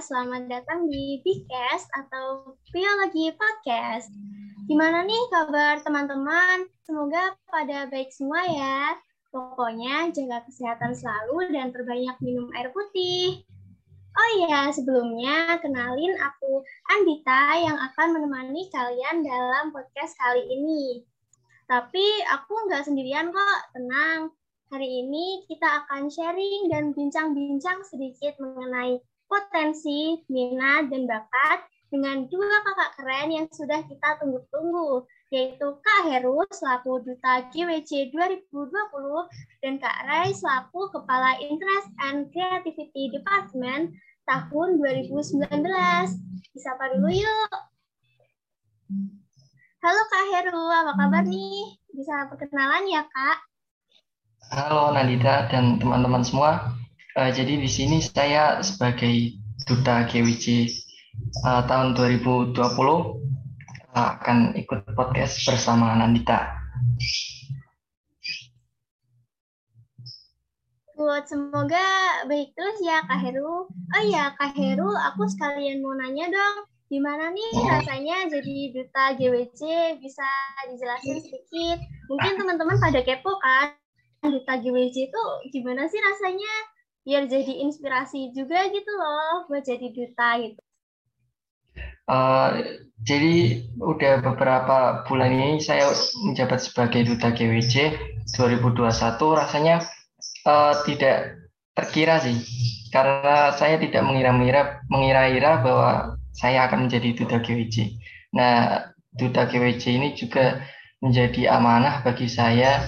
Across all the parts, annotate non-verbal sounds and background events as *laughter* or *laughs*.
selamat datang di Bcast atau Biologi Podcast. Gimana nih kabar teman-teman? Semoga pada baik semua ya. Pokoknya jaga kesehatan selalu dan terbanyak minum air putih. Oh iya, sebelumnya kenalin aku Andita yang akan menemani kalian dalam podcast kali ini. Tapi aku nggak sendirian kok, tenang. Hari ini kita akan sharing dan bincang-bincang sedikit mengenai potensi, minat, dan bakat dengan dua kakak keren yang sudah kita tunggu-tunggu, yaitu Kak Heru selaku Duta GWC 2020 dan Kak Rai selaku Kepala Interest and Creativity Department tahun 2019. Disapa dulu yuk. Halo Kak Heru, apa kabar nih? Bisa perkenalan ya Kak? Halo Nandita dan teman-teman semua. Uh, jadi di sini saya sebagai duta GWC uh, eh, tahun 2020 uh, eh, akan ikut podcast bersama Nandita. Good, semoga baik terus ya Kak Heru. Oh iya Kak Heru, aku sekalian mau nanya dong, gimana nih oh. rasanya jadi duta GWC? Bisa dijelasin sedikit? Mungkin teman-teman pada kepo kan? duta GWC itu gimana sih rasanya biar jadi inspirasi juga gitu loh buat jadi duta gitu. Uh, jadi udah beberapa bulan ini saya menjabat sebagai duta GWC 2021 rasanya uh, tidak terkira sih karena saya tidak mengira-mengira mengira-ira bahwa saya akan menjadi duta GWC. Nah, duta GWC ini juga menjadi amanah bagi saya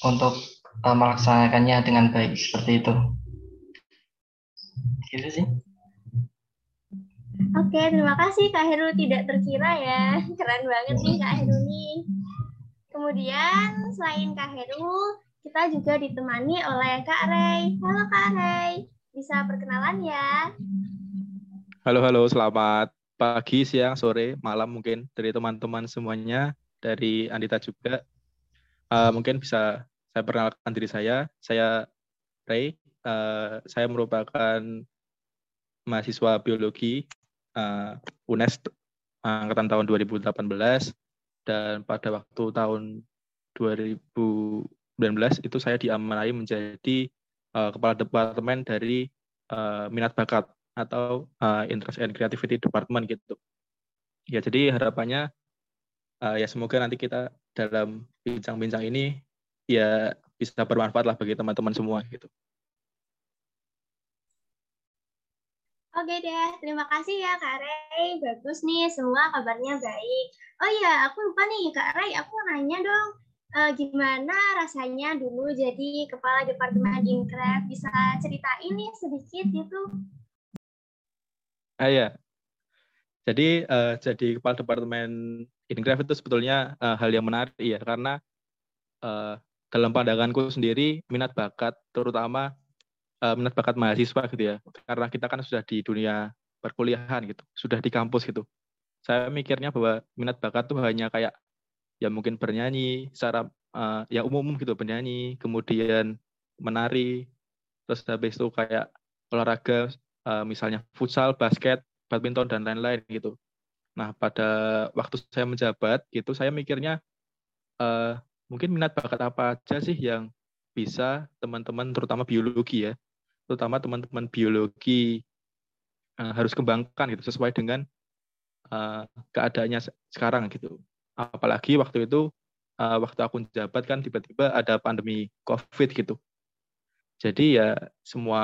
untuk uh, melaksanakannya dengan baik seperti itu. Gitu sih. Oke, terima kasih Kak Heru tidak terkira ya. Keren banget nih Kak Heru nih. Kemudian selain Kak Heru, kita juga ditemani oleh Kak Rey. Halo Kak Rey, bisa perkenalan ya? Halo, halo, selamat pagi, siang, sore, malam mungkin dari teman-teman semuanya, dari Andita juga. Uh, mungkin bisa saya perkenalkan diri saya. Saya Ray. Uh, saya merupakan mahasiswa biologi uh, UNES angkatan tahun 2018 dan pada waktu tahun 2019 itu saya diamanai menjadi uh, kepala departemen dari uh, minat bakat atau uh, interest and creativity department gitu. Ya jadi harapannya uh, ya semoga nanti kita dalam bincang-bincang ini ya bisa bermanfaat lah bagi teman-teman semua gitu. Oke deh, terima kasih ya Kak Ray. Bagus nih, semua kabarnya baik. Oh iya, aku lupa nih Kak Ray, aku nanya dong, uh, gimana rasanya dulu jadi Kepala Departemen Inkref? Bisa ceritain nih sedikit gitu? Ah ya, jadi uh, jadi Kepala Departemen Inkref itu sebetulnya uh, hal yang menarik ya, karena dalam pandanganku sendiri minat bakat terutama minat bakat mahasiswa gitu ya. Karena kita kan sudah di dunia perkuliahan gitu sudah di kampus gitu. Saya mikirnya bahwa minat bakat tuh hanya kayak ya mungkin bernyanyi secara uh, yang umum gitu bernyanyi kemudian menari terus habis itu kayak olahraga uh, misalnya futsal basket badminton dan lain-lain gitu. Nah pada waktu saya menjabat gitu saya mikirnya uh, mungkin minat bakat apa aja sih yang bisa teman-teman terutama biologi ya terutama teman-teman biologi uh, harus kembangkan gitu sesuai dengan uh, keadaannya sekarang gitu. Apalagi waktu itu uh, waktu aku jabat kan tiba-tiba ada pandemi covid gitu. Jadi ya semua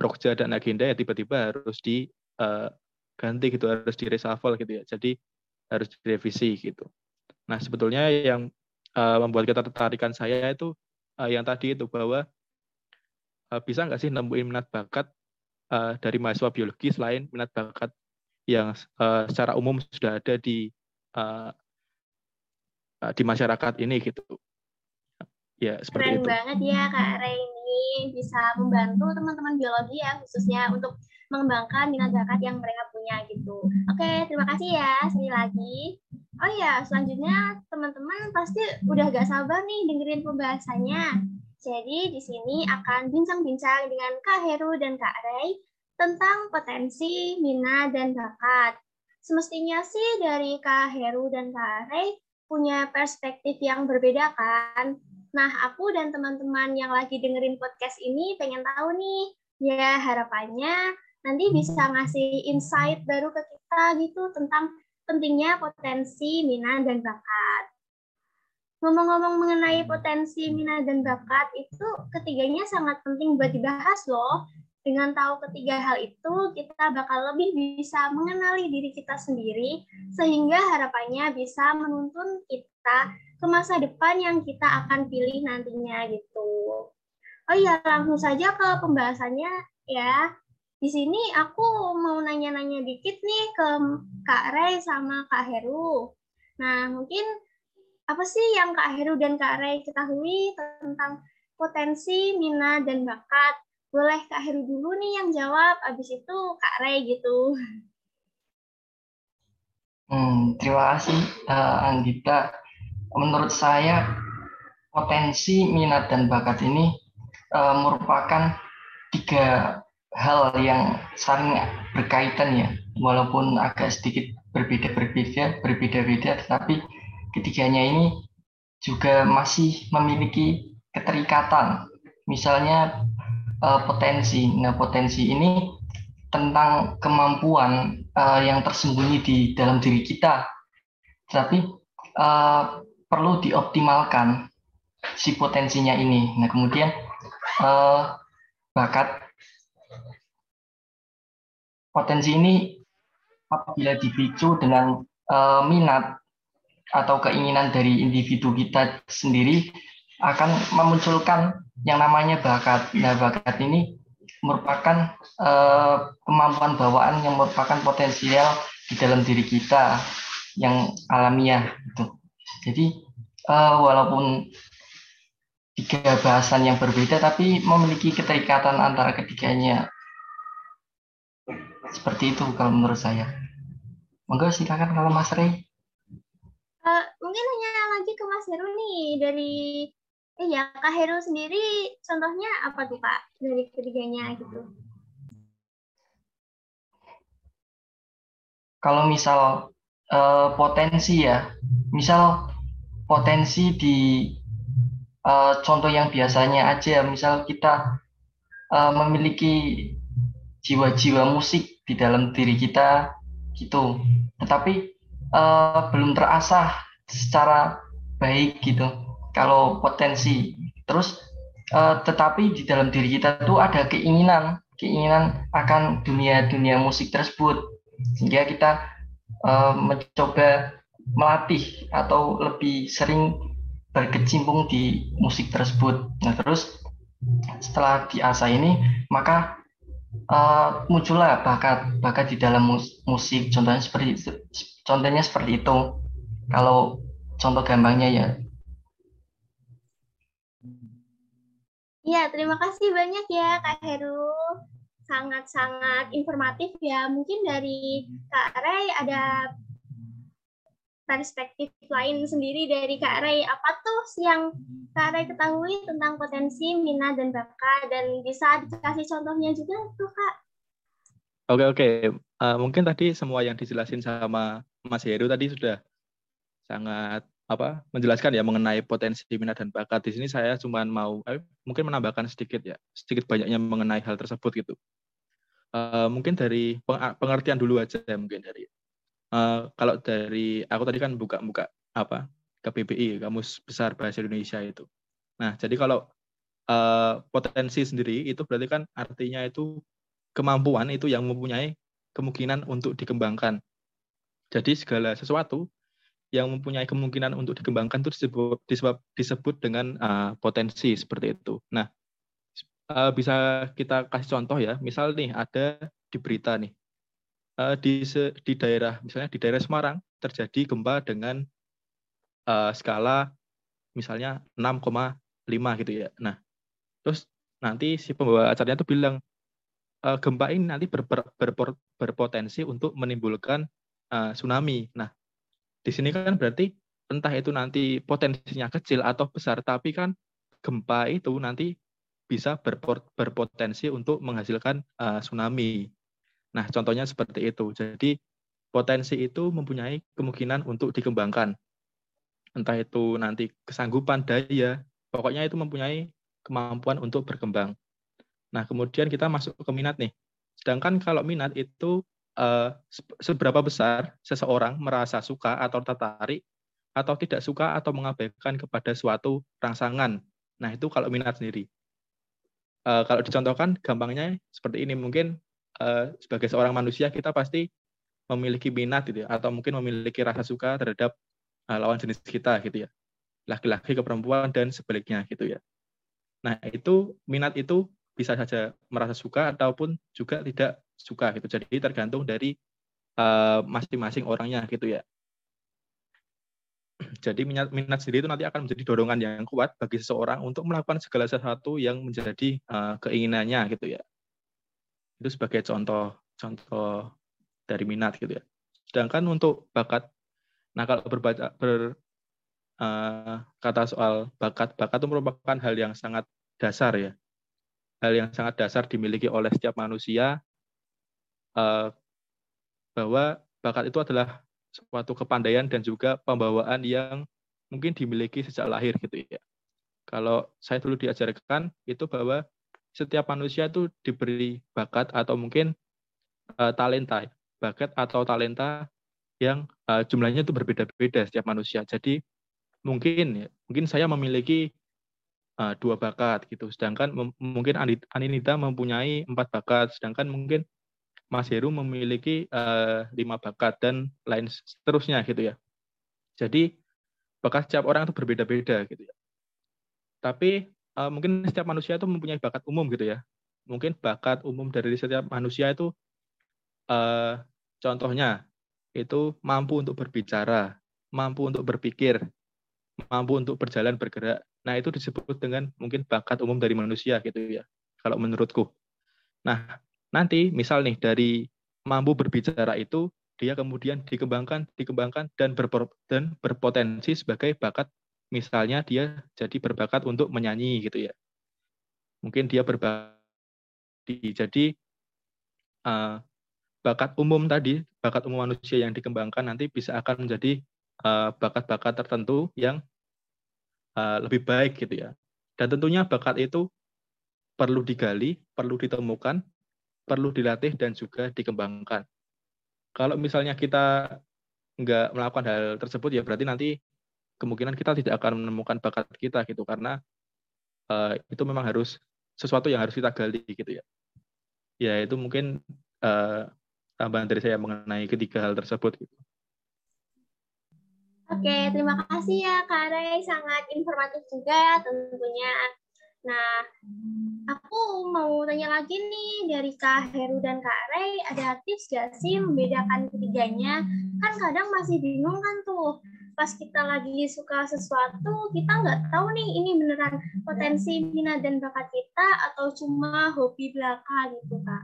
proja dan agenda ya tiba-tiba harus diganti uh, gitu harus di reshuffle gitu ya. Jadi harus direvisi gitu. Nah sebetulnya yang uh, membuat kita tertarikan saya itu uh, yang tadi itu bahwa bisa nggak sih nemuin minat bakat uh, dari mahasiswa biologi selain minat bakat yang uh, secara umum sudah ada di uh, uh, di masyarakat ini gitu. Ya, seperti Keren itu. banget ya Kak Reini bisa membantu teman-teman biologi ya khususnya untuk mengembangkan minat bakat yang mereka punya gitu. Oke, terima kasih ya sekali lagi. Oh ya, selanjutnya teman-teman pasti udah gak sabar nih dengerin pembahasannya. Jadi di sini akan bincang-bincang dengan Kak Heru dan Kak Ray tentang potensi, minat, dan bakat. Semestinya sih dari Kak Heru dan Kak Rey punya perspektif yang berbeda kan? Nah, aku dan teman-teman yang lagi dengerin podcast ini pengen tahu nih, ya harapannya nanti bisa ngasih insight baru ke kita gitu tentang pentingnya potensi, minat, dan bakat. Ngomong-ngomong mengenai potensi, minat, dan bakat itu ketiganya sangat penting buat dibahas loh. Dengan tahu ketiga hal itu, kita bakal lebih bisa mengenali diri kita sendiri, sehingga harapannya bisa menuntun kita ke masa depan yang kita akan pilih nantinya gitu. Oh iya, langsung saja ke pembahasannya ya. Di sini aku mau nanya-nanya dikit nih ke Kak Rey sama Kak Heru. Nah, mungkin apa sih yang Kak Heru dan Kak Rey ketahui tentang potensi, minat, dan bakat boleh Kak Heru dulu nih yang jawab, abis itu Kak Ray gitu. Hmm, terima kasih uh, Anggita. Menurut saya potensi, minat, dan bakat ini uh, merupakan tiga hal yang saling berkaitan ya, walaupun agak sedikit berbeda-berbeda, berbeda-beda, tetapi ketiganya ini juga masih memiliki keterikatan. Misalnya uh, potensi. Nah, potensi ini tentang kemampuan uh, yang tersembunyi di dalam diri kita, tapi uh, perlu dioptimalkan si potensinya ini. Nah, kemudian uh, bakat potensi ini apabila dipicu dengan uh, minat atau keinginan dari individu kita sendiri akan memunculkan yang namanya bakat. Nah, bakat ini merupakan uh, kemampuan bawaan yang merupakan potensial di dalam diri kita yang alamiah gitu. Jadi uh, walaupun tiga bahasan yang berbeda tapi memiliki keterikatan antara ketiganya. Seperti itu kalau menurut saya. Monggo silakan kalau Mas Rey. Uh, mungkin hanya lagi ke Mas Heru nih dari Iya, Kak Heru sendiri contohnya apa tuh Kak dari ketiganya gitu? Kalau misal uh, potensi ya, misal potensi di uh, contoh yang biasanya aja, misal kita uh, memiliki jiwa-jiwa musik di dalam diri kita gitu, tetapi uh, belum terasah secara baik gitu. Kalau potensi. Terus uh, tetapi di dalam diri kita tuh ada keinginan keinginan akan dunia dunia musik tersebut. Sehingga kita uh, mencoba melatih atau lebih sering berkecimpung di musik tersebut. Nah terus setelah diasah ini maka uh, muncullah bakat bakat di dalam mus musik contohnya seperti contohnya seperti itu kalau contoh gampangnya ya Iya, terima kasih banyak ya Kak Heru. Sangat-sangat informatif ya. Mungkin dari Kak Ray ada perspektif lain sendiri dari Kak Ray. Apa tuh yang Kak Ray ketahui tentang potensi, minat, dan bakat? Dan bisa dikasih contohnya juga tuh Kak. Oke, oke. Uh, mungkin tadi semua yang dijelasin sama Mas Heru tadi sudah sangat apa menjelaskan ya mengenai potensi minat dan bakat di sini saya cuma mau eh, mungkin menambahkan sedikit ya sedikit banyaknya mengenai hal tersebut gitu uh, mungkin dari pengertian dulu aja ya mungkin dari uh, kalau dari aku tadi kan buka-buka apa KBBI kamus besar bahasa Indonesia itu nah jadi kalau uh, potensi sendiri itu berarti kan artinya itu kemampuan itu yang mempunyai kemungkinan untuk dikembangkan jadi segala sesuatu yang mempunyai kemungkinan untuk dikembangkan itu disebut disebut, disebut dengan uh, potensi seperti itu. Nah, uh, bisa kita kasih contoh ya. Misal nih ada di berita nih uh, di di daerah misalnya di daerah Semarang terjadi gempa dengan uh, skala misalnya 6,5 gitu ya. Nah, terus nanti si pembawa acaranya itu bilang uh, gempa ini nanti ber, ber, ber, berpotensi untuk menimbulkan uh, tsunami. Nah, di sini kan berarti entah itu nanti potensinya kecil atau besar, tapi kan gempa itu nanti bisa berpotensi untuk menghasilkan uh, tsunami. Nah, contohnya seperti itu. Jadi potensi itu mempunyai kemungkinan untuk dikembangkan. Entah itu nanti kesanggupan, daya, pokoknya itu mempunyai kemampuan untuk berkembang. Nah, kemudian kita masuk ke minat nih. Sedangkan kalau minat itu eh, seberapa besar seseorang merasa suka atau tertarik atau tidak suka atau mengabaikan kepada suatu rangsangan. Nah, itu kalau minat sendiri. Uh, kalau dicontohkan, gampangnya seperti ini. Mungkin uh, sebagai seorang manusia, kita pasti memiliki minat gitu ya, atau mungkin memiliki rasa suka terhadap uh, lawan jenis kita gitu ya. Laki-laki ke perempuan dan sebaliknya gitu ya. Nah, itu minat itu bisa saja merasa suka ataupun juga tidak suka gitu. Jadi tergantung dari masing-masing uh, orangnya gitu ya. *clears throat* Jadi minat, minat sendiri itu nanti akan menjadi dorongan yang kuat bagi seseorang untuk melakukan segala sesuatu yang menjadi uh, keinginannya gitu ya. Itu sebagai contoh contoh dari minat gitu ya. Sedangkan untuk bakat, nah kalau berbaca ber, uh, kata soal bakat, bakat itu merupakan hal yang sangat dasar ya, hal yang sangat dasar dimiliki oleh setiap manusia uh, bahwa bakat itu adalah suatu kepandaian dan juga pembawaan yang mungkin dimiliki sejak lahir gitu ya. Kalau saya dulu diajarkan itu bahwa setiap manusia itu diberi bakat atau mungkin uh, talenta, bakat atau talenta yang uh, jumlahnya itu berbeda-beda setiap manusia. Jadi mungkin ya, mungkin saya memiliki uh, dua bakat gitu, sedangkan mungkin Aninita mempunyai empat bakat, sedangkan mungkin Mas Heru memiliki uh, lima bakat dan lain seterusnya gitu ya. Jadi bakat setiap orang itu berbeda-beda gitu ya. Tapi uh, mungkin setiap manusia itu mempunyai bakat umum gitu ya. Mungkin bakat umum dari setiap manusia itu uh, contohnya itu mampu untuk berbicara, mampu untuk berpikir, mampu untuk berjalan bergerak. Nah, itu disebut dengan mungkin bakat umum dari manusia gitu ya. Kalau menurutku. Nah, nanti misal nih dari mampu berbicara itu dia kemudian dikembangkan, dikembangkan dan, dan berpotensi sebagai bakat. Misalnya dia jadi berbakat untuk menyanyi gitu ya. Mungkin dia berbakat jadi uh, bakat umum tadi, bakat umum manusia yang dikembangkan nanti bisa akan menjadi uh, bakat-bakat tertentu yang uh, lebih baik gitu ya. Dan tentunya bakat itu perlu digali, perlu ditemukan, perlu dilatih dan juga dikembangkan. Kalau misalnya kita nggak melakukan hal tersebut ya berarti nanti kemungkinan kita tidak akan menemukan bakat kita gitu karena uh, itu memang harus sesuatu yang harus kita gali gitu ya. Ya itu mungkin uh, tambahan dari saya mengenai ketiga hal tersebut gitu. Oke, terima kasih ya Kak Ray, sangat informatif juga ya tentunya. Nah, aku mau tanya lagi nih dari Kak Heru dan Kak Ray, ada tips gak sih membedakan ketiganya? Kan kadang masih bingung kan tuh, pas kita lagi suka sesuatu, kita nggak tahu nih ini beneran potensi minat dan bakat kita atau cuma hobi belaka gitu Kak.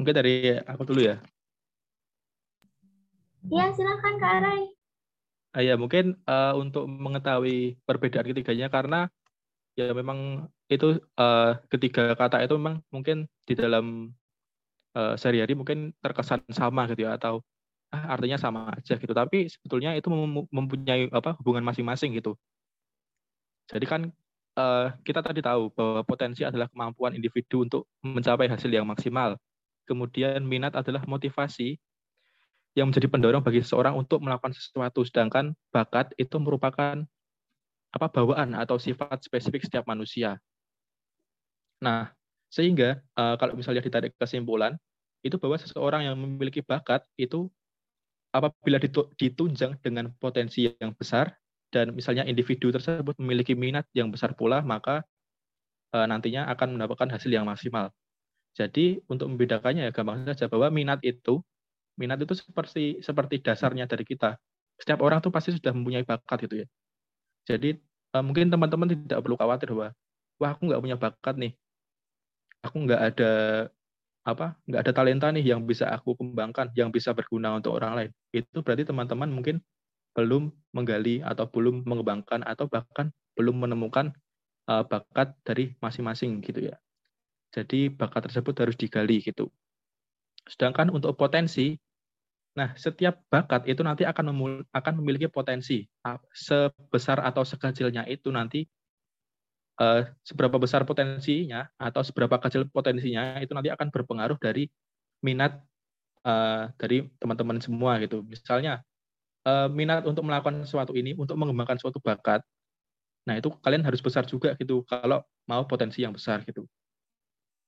Mungkin dari aku dulu ya. Ya, silakan Kak Rai. Ah, ya, mungkin uh, untuk mengetahui perbedaan ketiganya karena ya memang itu uh, ketiga kata itu memang mungkin di dalam uh, sehari-hari mungkin terkesan sama gitu ya atau ah, artinya sama aja gitu. Tapi sebetulnya itu mempunyai apa hubungan masing-masing gitu. Jadi kan uh, kita tadi tahu bahwa potensi adalah kemampuan individu untuk mencapai hasil yang maksimal. Kemudian minat adalah motivasi yang menjadi pendorong bagi seseorang untuk melakukan sesuatu, sedangkan bakat itu merupakan apa bawaan atau sifat spesifik setiap manusia. Nah, sehingga uh, kalau misalnya ditarik kesimpulan, itu bahwa seseorang yang memiliki bakat itu apabila ditunjang dengan potensi yang besar dan misalnya individu tersebut memiliki minat yang besar pula, maka uh, nantinya akan mendapatkan hasil yang maksimal. Jadi untuk membedakannya ya gampang saja bahwa minat itu minat itu seperti seperti dasarnya dari kita. Setiap orang tuh pasti sudah mempunyai bakat gitu ya. Jadi uh, mungkin teman-teman tidak perlu khawatir bahwa wah aku nggak punya bakat nih. Aku nggak ada apa nggak ada talenta nih yang bisa aku kembangkan, yang bisa berguna untuk orang lain. Itu berarti teman-teman mungkin belum menggali atau belum mengembangkan atau bahkan belum menemukan uh, bakat dari masing-masing gitu ya. Jadi bakat tersebut harus digali gitu. Sedangkan untuk potensi, nah setiap bakat itu nanti akan akan memiliki potensi sebesar atau sekecilnya itu nanti uh, seberapa besar potensinya atau seberapa kecil potensinya itu nanti akan berpengaruh dari minat uh, dari teman-teman semua gitu. Misalnya uh, minat untuk melakukan sesuatu ini untuk mengembangkan suatu bakat. Nah, itu kalian harus besar juga gitu kalau mau potensi yang besar gitu.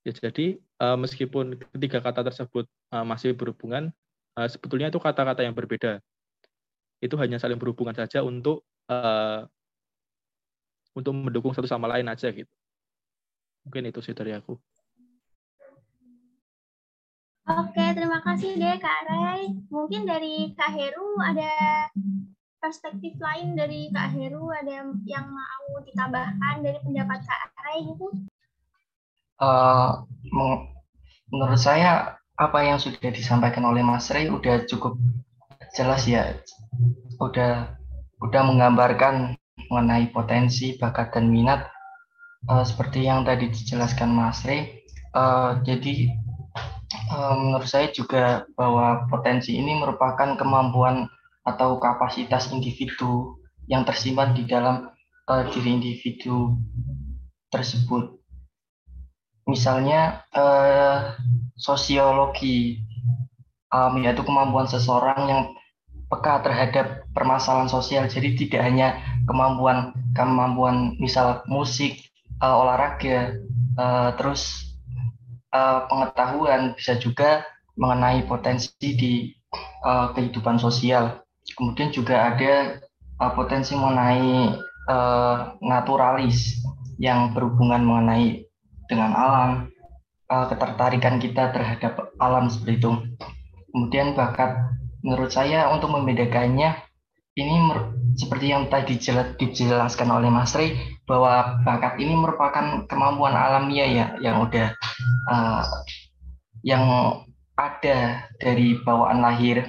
Ya, jadi uh, meskipun ketiga kata tersebut uh, masih berhubungan, uh, sebetulnya itu kata-kata yang berbeda. Itu hanya saling berhubungan saja untuk uh, untuk mendukung satu sama lain aja gitu. Mungkin itu sih dari aku. Oke, terima kasih deh Kak Ray. Mungkin dari Kak Heru ada perspektif lain dari Kak Heru, ada yang mau ditambahkan dari pendapat Kak Ray gitu? Uh, menurut saya apa yang sudah disampaikan oleh Mas Ray udah cukup jelas ya, udah udah menggambarkan mengenai potensi, bakat, dan minat uh, seperti yang tadi dijelaskan Mas Rey. Uh, jadi uh, menurut saya juga bahwa potensi ini merupakan kemampuan atau kapasitas individu yang tersimpan di dalam uh, diri individu tersebut. Misalnya uh, sosiologi um, yaitu kemampuan seseorang yang peka terhadap permasalahan sosial. Jadi tidak hanya kemampuan kemampuan misal musik, uh, olahraga, uh, terus uh, pengetahuan bisa juga mengenai potensi di uh, kehidupan sosial. Kemudian juga ada uh, potensi mengenai uh, naturalis yang berhubungan mengenai dengan alam, uh, ketertarikan kita terhadap alam seperti itu. Kemudian bakat menurut saya untuk membedakannya ini seperti yang tadi dijelaskan oleh Mas Rey bahwa bakat ini merupakan kemampuan alamiah ya yang udah uh, yang ada dari bawaan lahir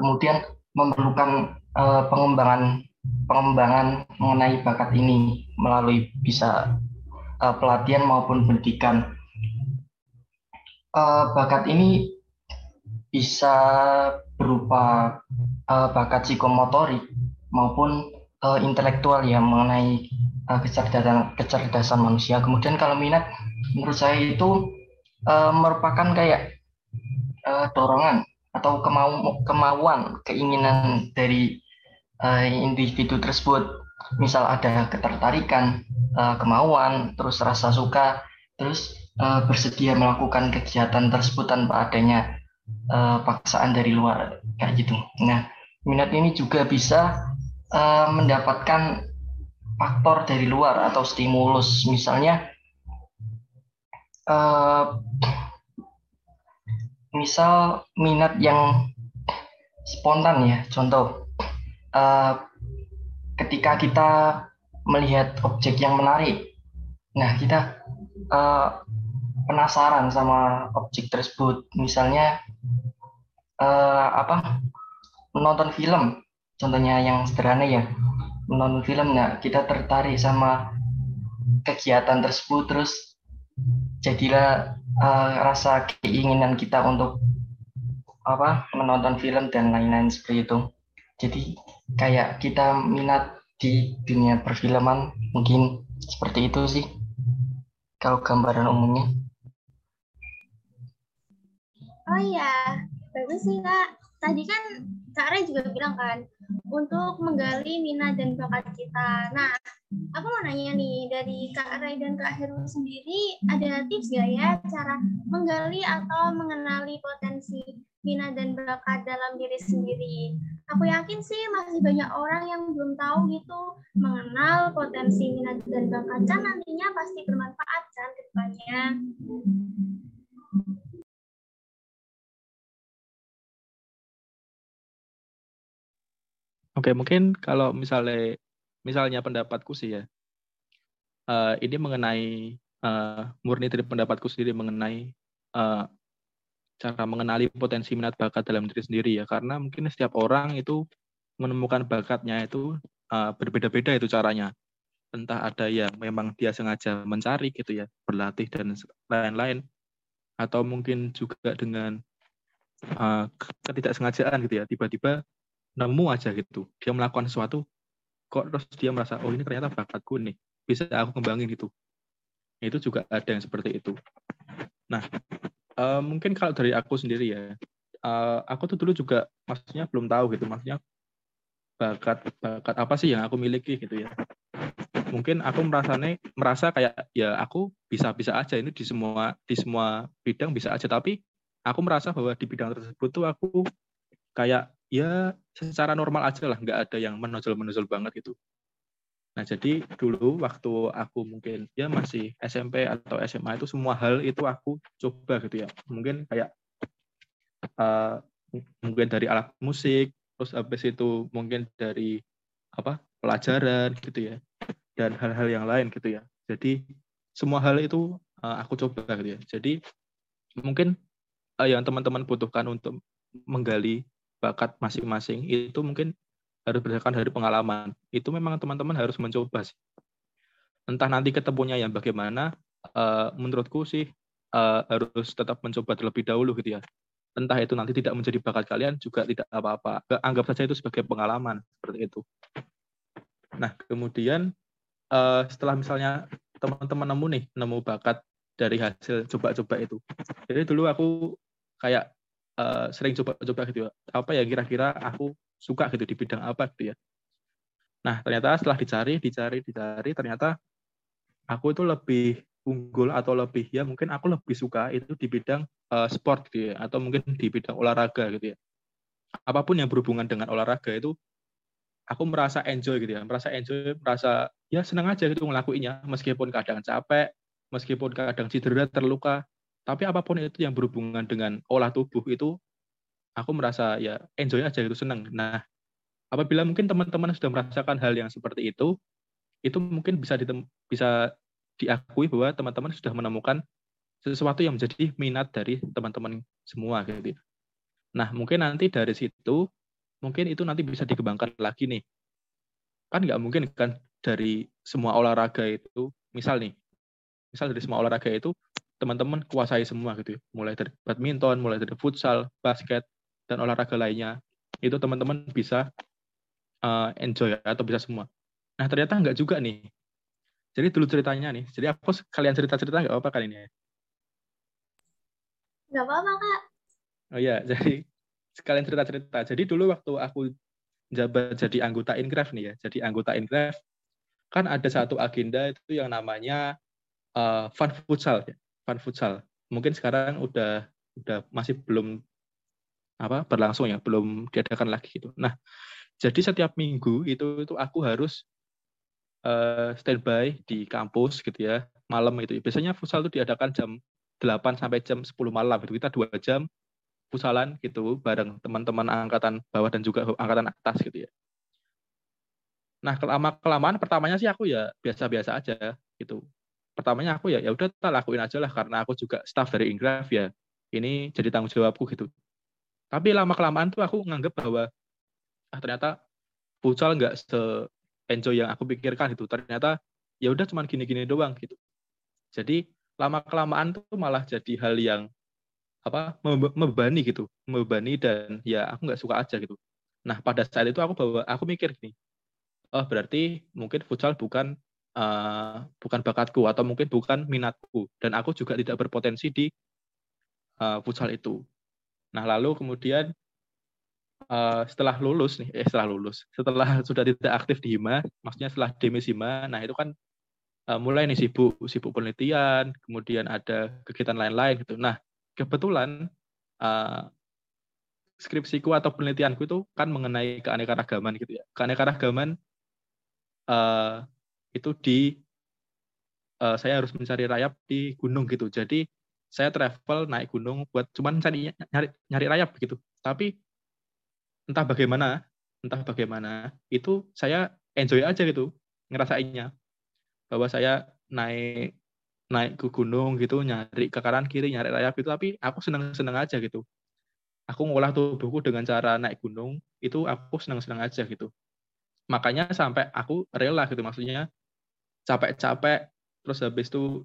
kemudian memerlukan uh, pengembangan pengembangan mengenai bakat ini melalui bisa uh, pelatihan maupun pendidikan uh, bakat ini bisa berupa uh, bakat psikomotorik maupun uh, intelektual ya mengenai uh, kecerdasan kecerdasan manusia. Kemudian kalau minat menurut saya itu uh, merupakan kayak uh, dorongan atau kemau kemauan, keinginan dari uh, individu tersebut. Misal ada ketertarikan, uh, kemauan, terus rasa suka, terus uh, bersedia melakukan kegiatan tersebut tanpa adanya uh, paksaan dari luar kayak gitu. Nah, minat ini juga bisa mendapatkan faktor dari luar atau stimulus, misalnya misal minat yang spontan ya, contoh ketika kita melihat objek yang menarik, nah kita uh, penasaran sama objek tersebut, misalnya uh, apa menonton film. Contohnya yang sederhana ya menonton film nah kita tertarik sama kegiatan tersebut terus jadilah uh, rasa keinginan kita untuk apa menonton film dan lain-lain seperti itu. Jadi kayak kita minat di dunia perfilman mungkin seperti itu sih kalau gambaran umumnya. Oh iya bagus sih kak. Tadi kan kak Ray juga bilang kan untuk menggali minat dan bakat kita. Nah aku mau nanya nih dari kak Ray dan kak Heru sendiri ada tips gak ya cara menggali atau mengenali potensi minat dan bakat dalam diri sendiri. Aku yakin sih masih banyak orang yang belum tahu gitu mengenal potensi minat dan bakat kan nantinya pasti bermanfaat kan ke depannya. Oke, mungkin kalau misalnya misalnya pendapatku sih ya, uh, ini mengenai uh, murni dari pendapatku sendiri mengenai uh, cara mengenali potensi minat bakat dalam diri sendiri ya. Karena mungkin setiap orang itu menemukan bakatnya itu uh, berbeda-beda itu caranya. Entah ada yang memang dia sengaja mencari gitu ya berlatih dan lain-lain. Atau mungkin juga dengan uh, ketidaksengajaan gitu ya tiba-tiba nemu aja gitu. Dia melakukan sesuatu kok terus dia merasa oh ini ternyata bakatku nih. Bisa aku kembangin gitu. Itu juga ada yang seperti itu. Nah uh, mungkin kalau dari aku sendiri ya uh, aku tuh dulu juga maksudnya belum tahu gitu maksudnya bakat bakat apa sih yang aku miliki gitu ya. Mungkin aku merasanya merasa kayak ya aku bisa-bisa aja ini di semua di semua bidang bisa aja. Tapi aku merasa bahwa di bidang tersebut tuh aku kayak ya secara normal aja lah nggak ada yang menonjol-menonjol banget gitu nah jadi dulu waktu aku mungkin ya masih SMP atau SMA itu semua hal itu aku coba gitu ya mungkin kayak uh, mungkin dari alat musik terus habis itu mungkin dari apa pelajaran gitu ya dan hal-hal yang lain gitu ya. Jadi semua hal itu uh, aku coba gitu ya. Jadi mungkin uh, yang teman-teman butuhkan untuk menggali bakat masing-masing itu mungkin harus berdasarkan dari pengalaman. Itu memang teman-teman harus mencoba sih. Entah nanti ketemunya yang bagaimana, uh, menurutku sih uh, harus tetap mencoba terlebih dahulu gitu ya. Entah itu nanti tidak menjadi bakat kalian juga tidak apa-apa. Anggap saja itu sebagai pengalaman seperti itu. Nah, kemudian uh, setelah misalnya teman-teman nemu nih nemu bakat dari hasil coba-coba itu jadi dulu aku kayak uh, sering coba-coba gitu ya apa ya kira-kira aku suka gitu di bidang apa gitu ya. Nah ternyata setelah dicari dicari dicari ternyata aku itu lebih unggul atau lebih ya mungkin aku lebih suka itu di bidang uh, sport gitu ya atau mungkin di bidang olahraga gitu ya. Apa pun yang berhubungan dengan olahraga itu aku merasa enjoy gitu ya, merasa enjoy, merasa ya senang aja gitu ngelakuinnya, meskipun kadang capek, meskipun kadang cedera, terluka, tapi apa pun itu yang berhubungan dengan olah tubuh itu, aku merasa ya enjoy aja gitu, senang. Nah, apabila mungkin teman-teman sudah merasakan hal yang seperti itu, itu mungkin bisa ditem bisa diakui bahwa teman-teman sudah menemukan sesuatu yang menjadi minat dari teman-teman semua gitu. Nah, mungkin nanti dari situ mungkin itu nanti bisa dikembangkan lagi nih. Kan nggak mungkin kan dari semua olahraga itu, misal nih, misal dari semua olahraga itu teman-teman kuasai semua gitu ya. Mulai dari badminton, mulai dari futsal, basket, dan olahraga lainnya. Itu teman-teman bisa uh, enjoy atau bisa semua. Nah ternyata nggak juga nih. Jadi dulu ceritanya nih. Jadi aku kalian cerita-cerita nggak apa-apa kali ini? Nggak apa-apa kak. Oh iya, *laughs* jadi sekalian cerita-cerita. Jadi dulu waktu aku jabat jadi anggota Ingraf nih ya, jadi anggota Ingraf, kan ada satu agenda itu yang namanya uh, fun futsal, ya. fun futsal. Mungkin sekarang udah udah masih belum apa berlangsung ya, belum diadakan lagi gitu. Nah, jadi setiap minggu itu itu aku harus uh, standby di kampus gitu ya, malam itu. Biasanya futsal itu diadakan jam 8 sampai jam 10 malam itu kita dua jam fusalan gitu bareng teman-teman angkatan bawah dan juga angkatan atas gitu ya. Nah, kelama kelamaan pertamanya sih aku ya biasa-biasa aja gitu. Pertamanya aku ya ya udah tak lakuin aja lah karena aku juga staff dari Ingraf ya. Ini jadi tanggung jawabku gitu. Tapi lama kelamaan tuh aku nganggap bahwa ah ternyata futsal nggak se enjoy yang aku pikirkan gitu. Ternyata ya udah cuman gini-gini doang gitu. Jadi lama kelamaan tuh malah jadi hal yang apa membebani gitu membebani dan ya aku nggak suka aja gitu nah pada saat itu aku bawa aku mikir nih oh berarti mungkin futsal bukan uh, bukan bakatku atau mungkin bukan minatku dan aku juga tidak berpotensi di uh, futsal itu nah lalu kemudian uh, setelah lulus nih eh setelah lulus setelah *laughs* sudah tidak aktif di hima maksudnya setelah demis hima nah itu kan uh, mulai nih sibuk sibuk penelitian kemudian ada kegiatan lain-lain gitu nah kebetulan uh, skripsiku atau penelitianku itu kan mengenai keanekaragaman gitu ya. Keanekaragaman uh, itu di uh, saya harus mencari rayap di gunung gitu. Jadi saya travel naik gunung buat cuman cari nyari nyari rayap gitu. Tapi entah bagaimana, entah bagaimana itu saya enjoy aja gitu ngerasainnya. Bahwa saya naik naik ke gunung gitu nyari ke kanan kiri nyari rayap gitu tapi aku seneng seneng aja gitu aku ngolah tubuhku dengan cara naik gunung itu aku seneng seneng aja gitu makanya sampai aku rela gitu maksudnya capek-capek terus habis itu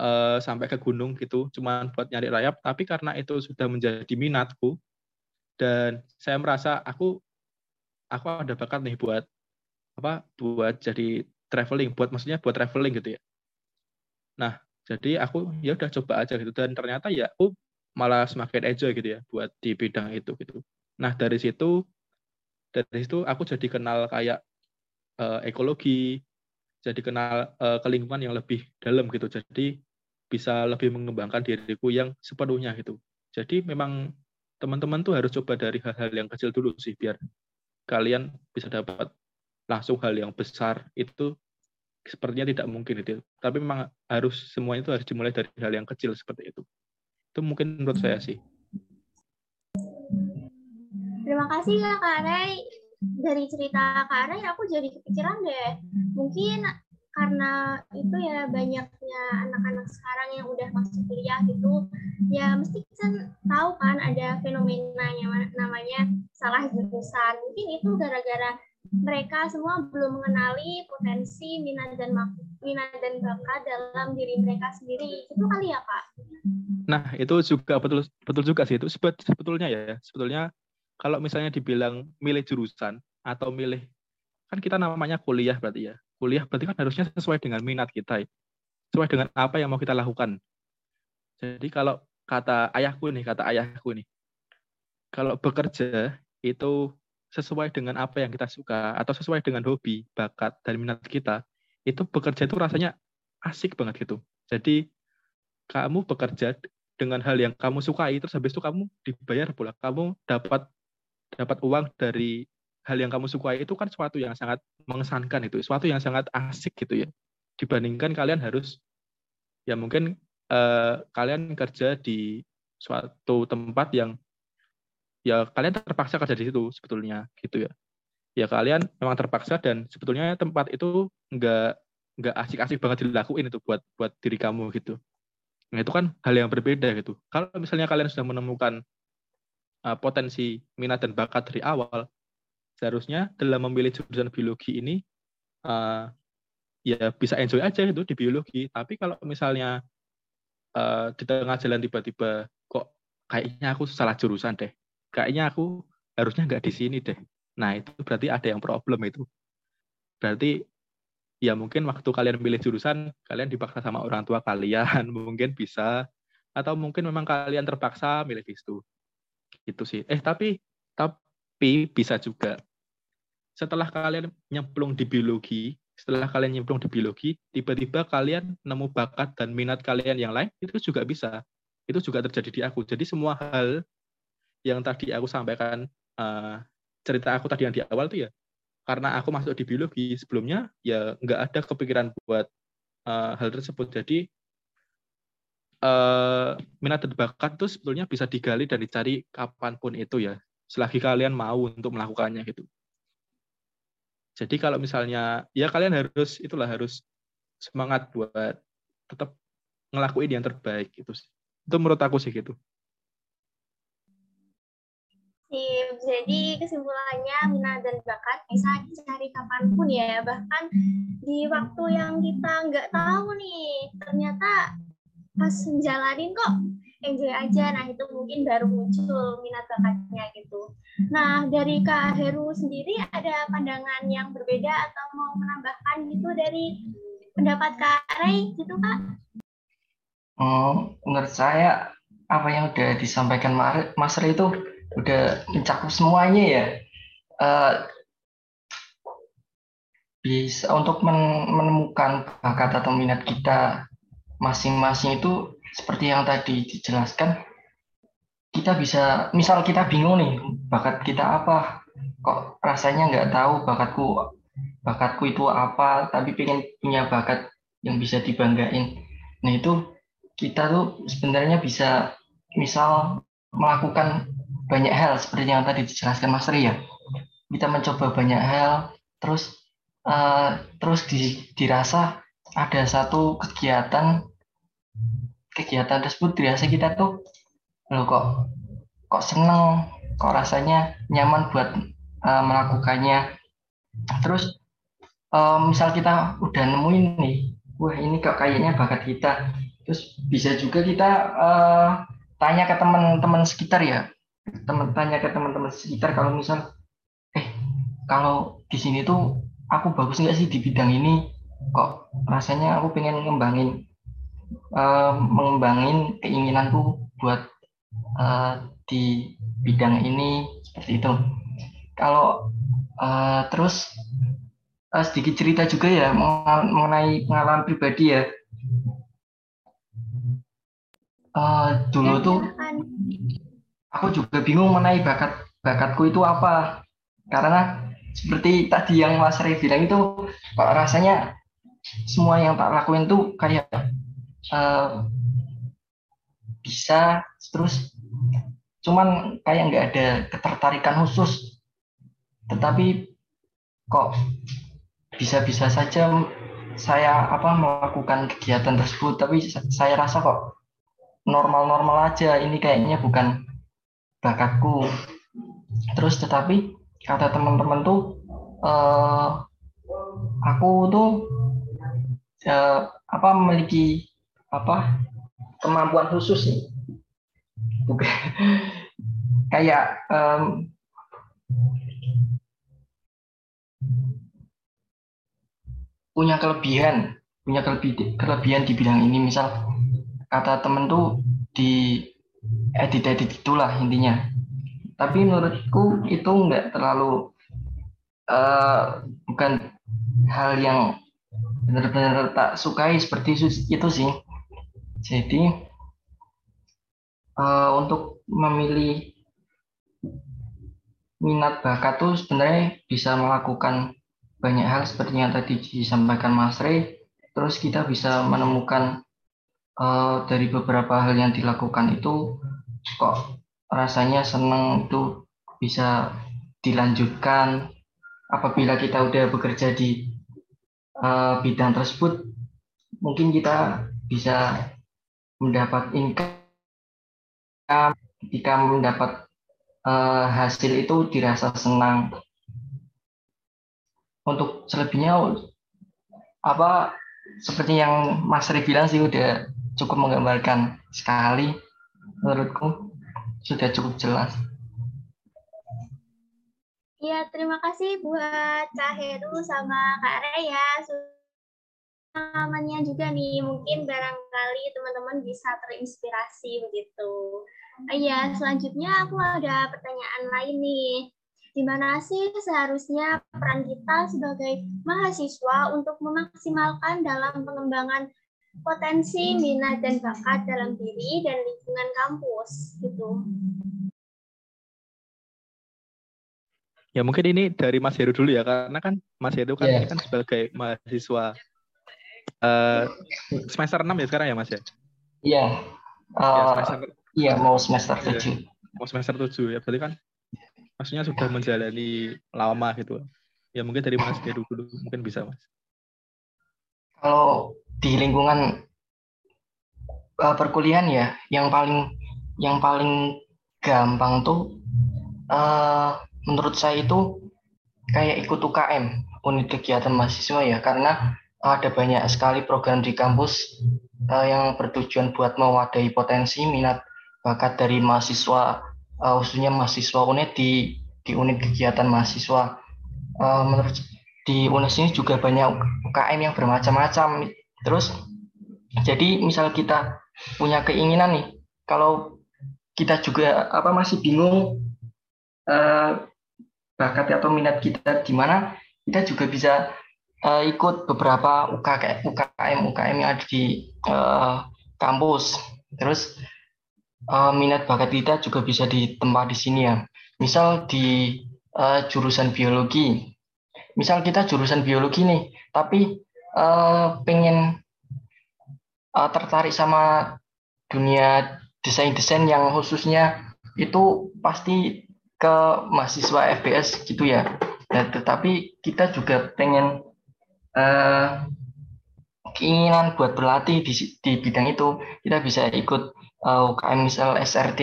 uh, sampai ke gunung gitu cuma buat nyari rayap tapi karena itu sudah menjadi minatku dan saya merasa aku aku ada bakat nih buat apa buat jadi traveling buat maksudnya buat traveling gitu ya Nah, jadi aku ya udah coba aja gitu dan ternyata ya aku malah semakin enjoy gitu ya buat di bidang itu gitu. Nah, dari situ dari situ aku jadi kenal kayak uh, ekologi, jadi kenal uh, ke lingkungan yang lebih dalam gitu. Jadi bisa lebih mengembangkan diriku yang sepenuhnya gitu. Jadi memang teman-teman tuh harus coba dari hal-hal yang kecil dulu sih biar kalian bisa dapat langsung hal yang besar itu sepertinya tidak mungkin itu. Tapi memang harus semuanya itu harus dimulai dari hal yang kecil seperti itu. Itu mungkin menurut saya sih. Terima kasih Kak Ray. Dari cerita Kak Ray aku jadi kepikiran deh. Mungkin karena itu ya banyaknya anak-anak sekarang yang udah masuk kuliah gitu ya mesti kan tahu kan ada fenomena yang namanya salah jurusan. Mungkin itu gara-gara mereka semua belum mengenali potensi minat dan minat dan bakat dalam diri mereka sendiri. Itu kali ya pak nah itu juga betul betul juga sih. Itu sebetulnya ya. Sebetulnya kalau misalnya dibilang milih jurusan atau milih kan kita namanya kuliah berarti ya kuliah berarti kan harusnya sesuai dengan minat kita ya. sesuai dengan apa yang mau kita lakukan jadi kalau kata ayahku nih kata ayahku nih kalau bekerja itu sesuai dengan apa yang kita suka atau sesuai dengan hobi, bakat dan minat kita, itu bekerja itu rasanya asik banget gitu. Jadi kamu bekerja dengan hal yang kamu sukai, terus habis itu kamu dibayar pula. Kamu dapat dapat uang dari hal yang kamu sukai itu kan suatu yang sangat mengesankan itu, suatu yang sangat asik gitu ya. Dibandingkan kalian harus ya mungkin eh, kalian kerja di suatu tempat yang ya kalian terpaksa kerja di situ sebetulnya gitu ya. Ya kalian memang terpaksa dan sebetulnya tempat itu nggak nggak asik-asik banget dilakuin itu buat buat diri kamu gitu. Nah itu kan hal yang berbeda gitu. Kalau misalnya kalian sudah menemukan uh, potensi minat dan bakat dari awal seharusnya dalam memilih jurusan biologi ini uh, ya bisa enjoy aja itu di biologi tapi kalau misalnya uh, di tengah jalan tiba-tiba kok kayaknya aku salah jurusan deh kayaknya aku harusnya nggak di sini deh. Nah, itu berarti ada yang problem itu. Berarti ya mungkin waktu kalian pilih jurusan, kalian dipaksa sama orang tua kalian, *laughs* mungkin bisa. Atau mungkin memang kalian terpaksa milih. Itu sih. Eh, tapi tapi bisa juga setelah kalian nyemplung di biologi, setelah kalian nyemplung di biologi, tiba-tiba kalian nemu bakat dan minat kalian yang lain, itu juga bisa. Itu juga terjadi di aku. Jadi semua hal yang tadi aku sampaikan uh, cerita aku tadi yang di awal tuh ya karena aku masuk di biologi sebelumnya ya nggak ada kepikiran buat uh, hal tersebut jadi uh, minat dan bakat itu sebetulnya bisa digali dan dicari kapan pun itu ya selagi kalian mau untuk melakukannya gitu jadi kalau misalnya ya kalian harus itulah harus semangat buat tetap ngelakuin yang terbaik gitu itu menurut aku sih gitu. Jadi kesimpulannya minat dan bakat bisa dicari kapan pun ya. Bahkan di waktu yang kita nggak tahu nih, ternyata pas menjalanin kok enjoy aja. Nah itu mungkin baru muncul minat bakatnya gitu. Nah dari Kak Heru sendiri ada pandangan yang berbeda atau mau menambahkan gitu dari pendapat Kak Ray gitu Kak? Oh, menurut saya apa yang udah disampaikan Mas Ray itu udah mencakup semuanya ya. Uh, bisa untuk menemukan bakat atau minat kita masing-masing itu seperti yang tadi dijelaskan kita bisa misal kita bingung nih bakat kita apa kok rasanya nggak tahu bakatku bakatku itu apa tapi pengen punya bakat yang bisa dibanggain nah itu kita tuh sebenarnya bisa misal melakukan banyak hal seperti yang tadi dijelaskan Mas Ria. Kita mencoba banyak hal, terus uh, terus di, dirasa ada satu kegiatan kegiatan tersebut dirasa kita tuh lo kok kok seneng kok rasanya nyaman buat uh, melakukannya. Terus uh, misal kita udah nemuin nih wah ini kok kayaknya bakat kita. Terus bisa juga kita uh, tanya ke teman-teman sekitar ya. Teman tanya ke teman-teman sekitar kalau misal eh kalau di sini tuh aku bagus nggak sih di bidang ini? Kok rasanya aku pengen ngembangin uh, mengembangin keinginanku buat uh, di bidang ini seperti itu. Kalau uh, terus uh, sedikit cerita juga ya mengenai pengalaman pribadi ya. Uh, dulu tuh aku juga bingung mengenai bakat bakatku itu apa. Karena seperti tadi yang Mas Ray bilang itu rasanya semua yang tak lakuin tuh kayak bisa terus cuman kayak nggak ada ketertarikan khusus. Tetapi kok bisa-bisa saja saya apa melakukan kegiatan tersebut tapi saya rasa kok normal-normal aja. Ini kayaknya bukan bakatku. Terus tetapi kata teman-teman tuh uh, aku tuh uh, apa memiliki apa kemampuan khusus nih. Bukan. *laughs* Kayak um, punya kelebihan punya kelebihan kelebihan di bidang ini. Misal kata temen tuh di edit edit itulah intinya. Tapi menurutku itu nggak terlalu uh, bukan hal yang benar-benar tak sukai seperti itu sih jadi uh, untuk memilih minat bakat tuh sebenarnya bisa melakukan banyak hal seperti yang tadi disampaikan Mas Rey. Terus kita bisa menemukan uh, dari beberapa hal yang dilakukan itu kok rasanya senang itu bisa dilanjutkan apabila kita udah bekerja di uh, bidang tersebut mungkin kita bisa mendapat income ketika mendapat uh, hasil itu dirasa senang. Untuk selebihnya apa seperti yang Mas Ri bilang sih udah cukup menggambarkan sekali menurutku sudah cukup jelas. Iya, terima kasih buat Kak Heru sama Kak Reya pengalamannya juga nih mungkin barangkali teman-teman bisa terinspirasi begitu. Iya, selanjutnya aku ada pertanyaan lain nih. Di mana sih seharusnya peran kita sebagai mahasiswa untuk memaksimalkan dalam pengembangan potensi, minat, dan bakat dalam diri dan lingkungan kampus gitu. Ya mungkin ini dari Mas Heru dulu ya, karena kan Mas Heru kan, yeah. kan sebagai mahasiswa uh, semester 6 ya sekarang ya Mas ya? Iya. Uh, ya, semester, iya mau semester 7. Iya, mau semester 7 ya berarti kan maksudnya sudah menjalani lama gitu. Ya mungkin dari Mas Heru dulu mungkin bisa Mas. Kalau di lingkungan uh, perkuliahan ya yang paling yang paling gampang tuh uh, menurut saya itu kayak ikut UKM unit kegiatan mahasiswa ya karena ada banyak sekali program di kampus uh, yang bertujuan buat mewadahi potensi minat bakat dari mahasiswa uh, khususnya mahasiswa unit di di unit kegiatan mahasiswa. Uh, menurut di UNES ini juga banyak UKM yang bermacam-macam. Terus jadi misal kita punya keinginan nih kalau kita juga apa masih bingung uh, bakat atau minat kita di mana kita juga bisa uh, ikut beberapa UKM UKM UKM yang ada di uh, kampus. Terus uh, minat bakat kita juga bisa ditempa di sini ya. Misal di uh, jurusan biologi. Misal kita jurusan biologi nih, tapi uh, pengen uh, tertarik sama dunia desain-desain yang khususnya itu pasti ke mahasiswa FBS gitu ya. Nah, tetapi kita juga pengen uh, keinginan buat berlatih di, di bidang itu, kita bisa ikut uh, UKM misal SRT,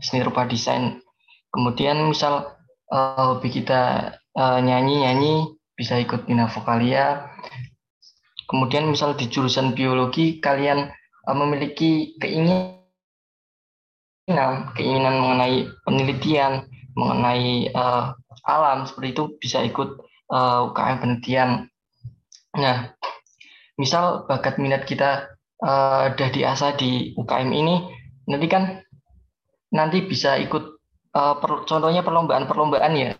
seni rupa desain. Kemudian misal uh, hobi kita nyanyi-nyanyi, uh, bisa ikut Bina Vokalia. Kemudian misal di jurusan biologi, kalian uh, memiliki keinginan keinginan mengenai penelitian, mengenai uh, alam seperti itu bisa ikut uh, UKM penelitian. Nah, misal bakat minat kita uh, udah diasah di UKM ini, nanti kan nanti bisa ikut uh, per, contohnya perlombaan-perlombaan ya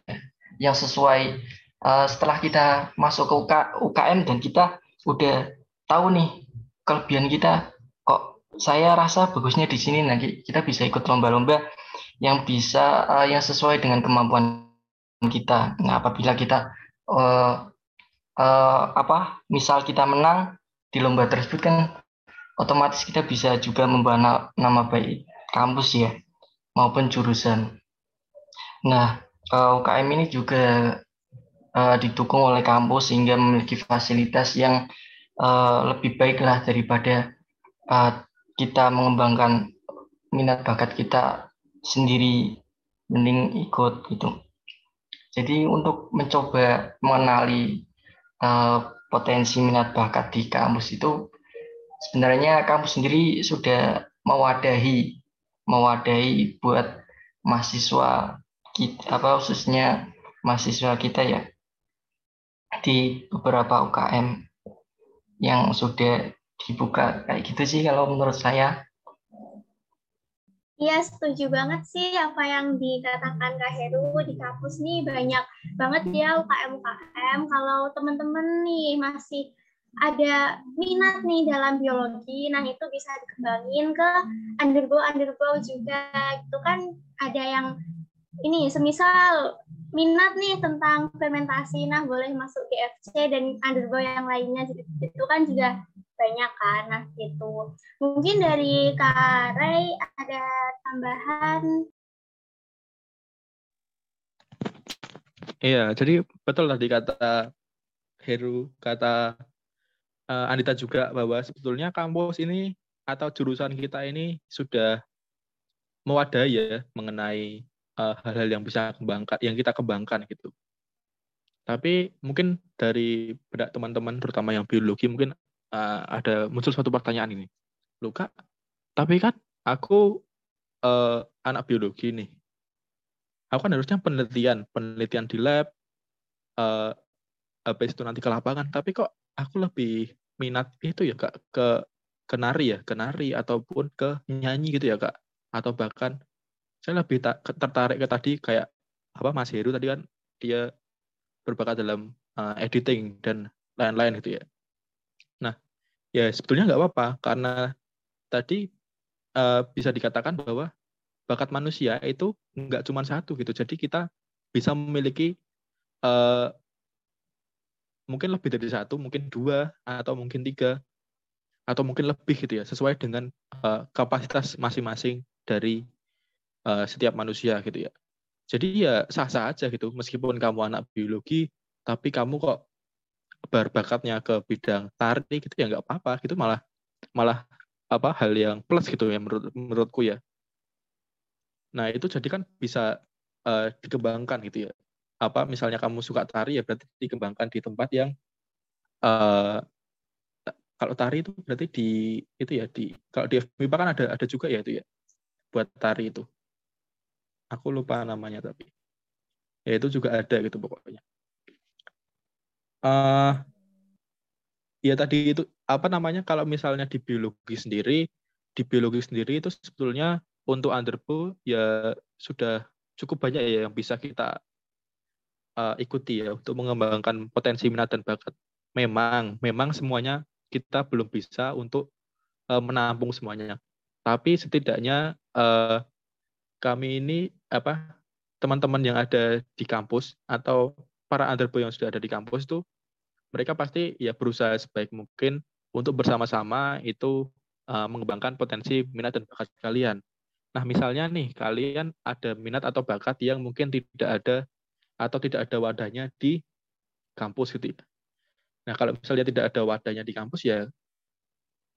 yang sesuai uh, setelah kita masuk ke UK, UKM dan kita udah tahu nih kelebihan kita kok saya rasa bagusnya di sini nanti kita bisa ikut lomba-lomba yang bisa uh, yang sesuai dengan kemampuan kita. Nah, apabila kita uh, uh, apa misal kita menang di lomba tersebut kan otomatis kita bisa juga membawa nama baik kampus ya maupun jurusan. Nah, uh, UKM ini juga uh, didukung oleh kampus sehingga memiliki fasilitas yang uh, lebih baik lah daripada uh, kita mengembangkan minat bakat kita sendiri mending ikut gitu. Jadi untuk mencoba mengenali uh, potensi minat bakat di kampus itu sebenarnya kampus sendiri sudah mewadahi mewadahi buat mahasiswa kita apa khususnya mahasiswa kita ya di beberapa UKM yang sudah dibuka kayak gitu sih kalau menurut saya. Iya, setuju banget sih apa yang dikatakan Kak Heru di kampus nih banyak banget ya UKM-UKM. Kalau teman-teman nih masih ada minat nih dalam biologi, nah itu bisa dikembangin ke undergo undergo juga. Itu kan ada yang ini semisal minat nih tentang fermentasi, nah boleh masuk GFC dan undergo yang lainnya. Itu kan juga banyak kan nah gitu. Mungkin dari Kak Ray ada tambahan? Iya jadi betul tadi kata Heru kata uh, Anita juga bahwa sebetulnya kampus ini atau jurusan kita ini sudah mewadai ya mengenai eh, hal-hal uh, yang bisa kembangkan yang kita kembangkan gitu. Tapi mungkin dari teman-teman terutama yang biologi mungkin uh, ada muncul suatu pertanyaan ini. Luka, tapi kan aku uh, anak biologi nih. Aku kan harusnya penelitian, penelitian di lab, uh, habis itu nanti ke lapangan. Tapi kok aku lebih minat itu ya kak ke kenari ya, kenari ataupun ke nyanyi gitu ya kak, atau bahkan saya lebih tertarik ke tadi kayak apa Mas Heru tadi kan dia berbakat dalam uh, editing dan lain-lain gitu ya ya sebetulnya nggak apa-apa karena tadi uh, bisa dikatakan bahwa bakat manusia itu nggak cuma satu gitu. Jadi kita bisa memiliki uh, mungkin lebih dari satu, mungkin dua atau mungkin tiga atau mungkin lebih gitu ya, sesuai dengan uh, kapasitas masing-masing dari uh, setiap manusia gitu ya. Jadi ya sah-sah aja gitu, meskipun kamu anak biologi, tapi kamu kok berbakatnya ke bidang tari gitu ya nggak apa-apa gitu malah malah apa hal yang plus gitu ya menurut menurutku ya. Nah itu jadi kan bisa uh, dikembangkan gitu ya. Apa misalnya kamu suka tari ya berarti dikembangkan di tempat yang uh, kalau tari itu berarti di itu ya di kalau di FMIPA kan ada ada juga ya itu ya buat tari itu. Aku lupa namanya tapi ya itu juga ada gitu pokoknya uh, ya tadi itu apa namanya kalau misalnya di biologi sendiri di biologi sendiri itu sebetulnya untuk underpo ya sudah cukup banyak ya yang bisa kita uh, ikuti ya untuk mengembangkan potensi minat dan bakat. Memang, memang semuanya kita belum bisa untuk uh, menampung semuanya. Tapi setidaknya uh, kami ini apa teman-teman yang ada di kampus atau para underbo yang sudah ada di kampus itu mereka pasti ya berusaha sebaik mungkin untuk bersama-sama itu uh, mengembangkan potensi minat dan bakat kalian. Nah, misalnya nih kalian ada minat atau bakat yang mungkin tidak ada atau tidak ada wadahnya di kampus gitu ya. Nah, kalau misalnya tidak ada wadahnya di kampus ya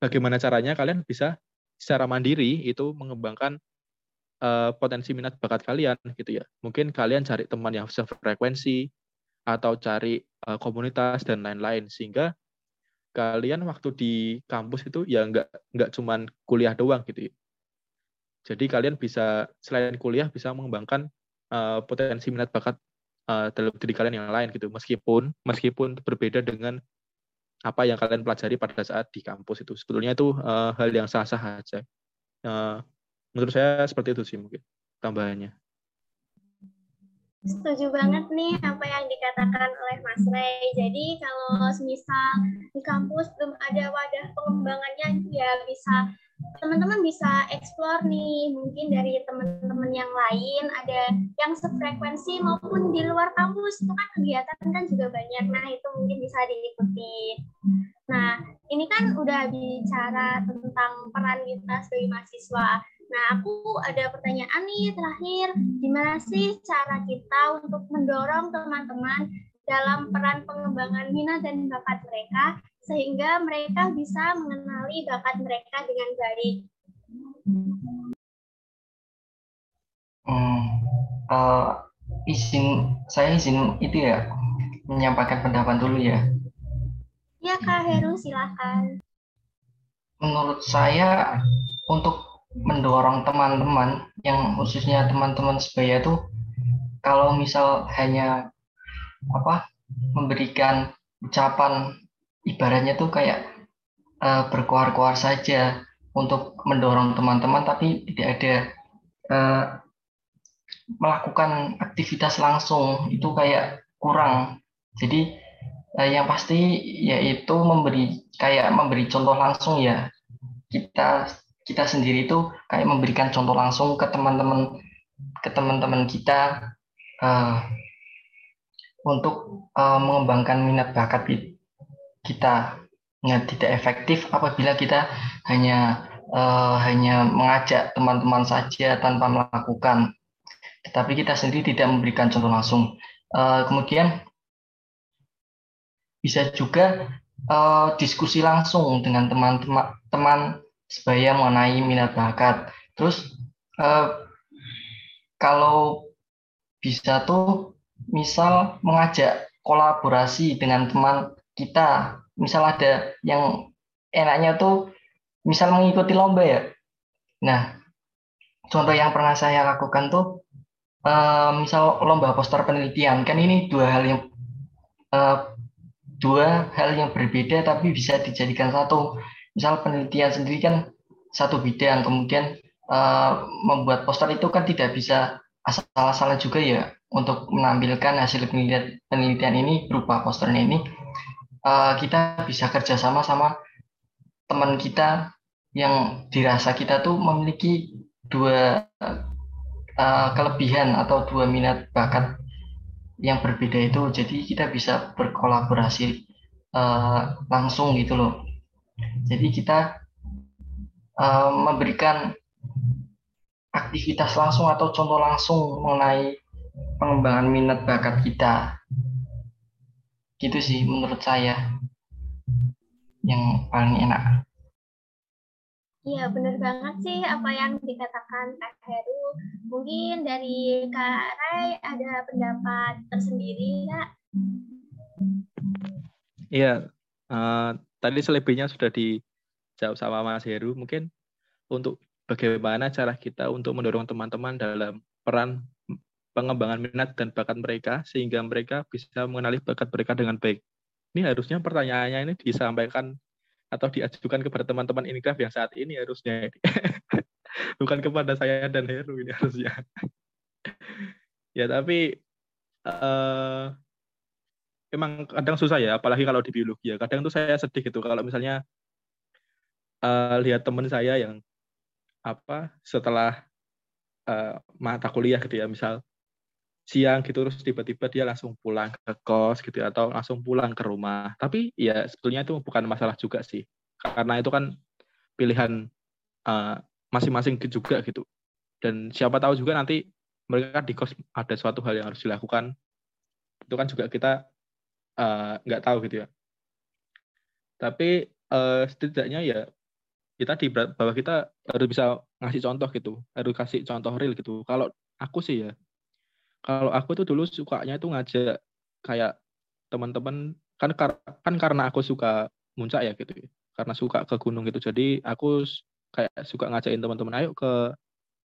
bagaimana caranya kalian bisa secara mandiri itu mengembangkan uh, potensi minat bakat kalian gitu ya. Mungkin kalian cari teman yang sefrekuensi atau cari uh, komunitas dan lain-lain sehingga kalian waktu di kampus itu ya nggak nggak cuman kuliah doang gitu ya. Jadi kalian bisa selain kuliah bisa mengembangkan uh, potensi minat bakat uh, dalam diri kalian yang lain gitu. Meskipun meskipun berbeda dengan apa yang kalian pelajari pada saat di kampus itu. Sebetulnya itu uh, hal yang sah-sah aja. Uh, menurut saya seperti itu sih mungkin tambahannya. Setuju banget nih apa yang dikatakan oleh Mas Ray. Jadi kalau semisal di kampus belum ada wadah pengembangannya ya bisa teman-teman bisa explore nih. Mungkin dari teman-teman yang lain ada yang sefrekuensi maupun di luar kampus. Itu kan kegiatan kan juga banyak. Nah itu mungkin bisa diikuti. Nah ini kan udah bicara tentang peran kita sebagai mahasiswa Nah, aku ada pertanyaan nih terakhir. Gimana sih cara kita untuk mendorong teman-teman dalam peran pengembangan minat dan bakat mereka sehingga mereka bisa mengenali bakat mereka dengan baik? Hmm, uh, izin saya izin itu ya menyampaikan pendapat dulu ya. Ya Kak Heru silahkan. Menurut saya untuk mendorong teman-teman yang khususnya teman-teman sebaya itu kalau misal hanya apa memberikan ucapan ibaratnya tuh kayak uh, berkuar-kuar saja untuk mendorong teman-teman tapi tidak ada uh, melakukan aktivitas langsung itu kayak kurang. Jadi uh, yang pasti yaitu memberi kayak memberi contoh langsung ya. Kita kita sendiri itu kayak memberikan contoh langsung ke teman-teman ke teman-teman kita uh, untuk uh, mengembangkan minat bakat kita. Nah, tidak efektif apabila kita hanya uh, hanya mengajak teman-teman saja tanpa melakukan. Tetapi kita sendiri tidak memberikan contoh langsung. Uh, kemudian bisa juga uh, diskusi langsung dengan teman-teman teman sebaya mengenai minat bakat. Terus uh, kalau bisa tuh misal mengajak kolaborasi dengan teman kita, misal ada yang enaknya tuh misal mengikuti lomba ya. Nah, contoh yang pernah saya lakukan tuh uh, misal lomba poster penelitian kan ini dua hal yang uh, dua hal yang berbeda tapi bisa dijadikan satu misal penelitian sendiri kan satu bidang kemudian uh, membuat poster itu kan tidak bisa asal-asalan juga ya untuk menampilkan hasil penelitian, penelitian ini berupa posternya ini. Uh, kita bisa kerjasama sama teman kita yang dirasa kita tuh memiliki dua uh, kelebihan atau dua minat bakat yang berbeda itu. Jadi kita bisa berkolaborasi uh, langsung gitu loh jadi kita uh, memberikan aktivitas langsung atau contoh langsung mengenai pengembangan minat bakat kita. Gitu sih menurut saya yang paling enak. Iya benar banget sih apa yang dikatakan Kak Heru. Mungkin dari Kak Rai ada pendapat tersendiri Kak? Iya, uh, tadi selebihnya sudah dijawab sama Mas Heru. Mungkin untuk bagaimana cara kita untuk mendorong teman-teman dalam peran pengembangan minat dan bakat mereka sehingga mereka bisa mengenali bakat mereka dengan baik. Ini harusnya pertanyaannya ini disampaikan atau diajukan kepada teman-teman Inikraf yang saat ini harusnya *laughs* bukan kepada saya dan Heru ini harusnya. *laughs* ya tapi uh, emang kadang susah ya, apalagi kalau di biologi ya. Kadang tuh saya sedih gitu kalau misalnya uh, lihat teman saya yang apa setelah uh, mata kuliah gitu ya, misal siang gitu terus tiba-tiba dia langsung pulang ke kos gitu ya, atau langsung pulang ke rumah. Tapi ya sebetulnya itu bukan masalah juga sih, karena itu kan pilihan uh, masing-masing juga gitu. Dan siapa tahu juga nanti mereka di kos ada suatu hal yang harus dilakukan. Itu kan juga kita Eh, nggak uh, tahu gitu ya. Tapi uh, setidaknya ya ya tadi bahwa kita harus bisa ngasih contoh gitu harus kasih contoh real gitu kalau aku sih ya kalau aku tuh dulu sukanya itu ngajak kayak teman-teman kan kan karena aku suka muncak ya gitu ya. karena suka ke gunung gitu jadi aku kayak suka ngajakin teman-teman ayo ke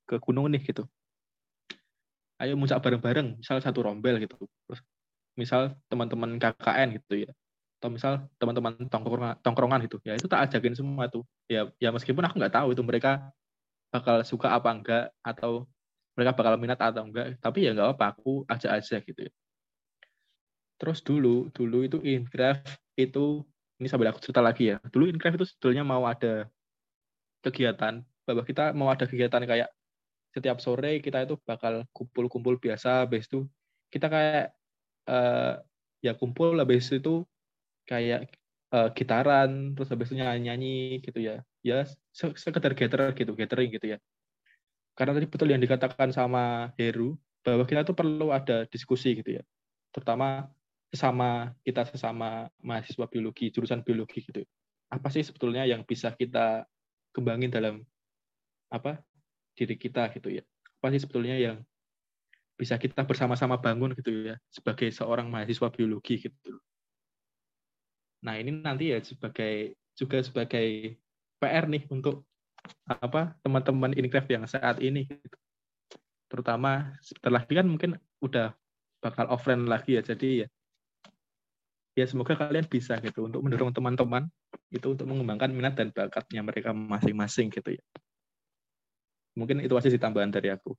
ke gunung nih gitu ayo muncak bareng-bareng misal satu rombel gitu misal teman-teman KKN gitu ya atau misal teman-teman tongkrongan, tongkrongan gitu ya itu tak ajakin semua tuh. Ya ya meskipun aku nggak tahu itu mereka bakal suka apa enggak atau mereka bakal minat atau enggak tapi ya nggak apa aku ajak aja gitu ya. Terus dulu dulu itu Incraft itu ini sambil aku cerita lagi ya. Dulu Incraft itu sebetulnya mau ada kegiatan bahwa kita mau ada kegiatan kayak setiap sore kita itu bakal kumpul-kumpul biasa habis itu kita kayak uh, ya kumpul habis itu kayak uh, gitaran terus habis itu nyanyi-nyanyi gitu ya. Ya sekedar gather gitu gathering gitu ya. Karena tadi betul yang dikatakan sama Heru bahwa kita tuh perlu ada diskusi gitu ya. Terutama sesama kita sesama mahasiswa biologi jurusan biologi gitu. Apa sih sebetulnya yang bisa kita kembangin dalam apa diri kita gitu ya? Apa sih sebetulnya yang bisa kita bersama-sama bangun gitu ya sebagai seorang mahasiswa biologi gitu. Nah, ini nanti ya sebagai juga sebagai PR nih untuk apa teman-teman Incraft yang saat ini gitu. terutama setelah ini kan mungkin udah bakal offline lagi ya jadi ya ya semoga kalian bisa gitu untuk mendorong teman-teman itu untuk mengembangkan minat dan bakatnya mereka masing-masing gitu ya. Mungkin itu aja sih tambahan dari aku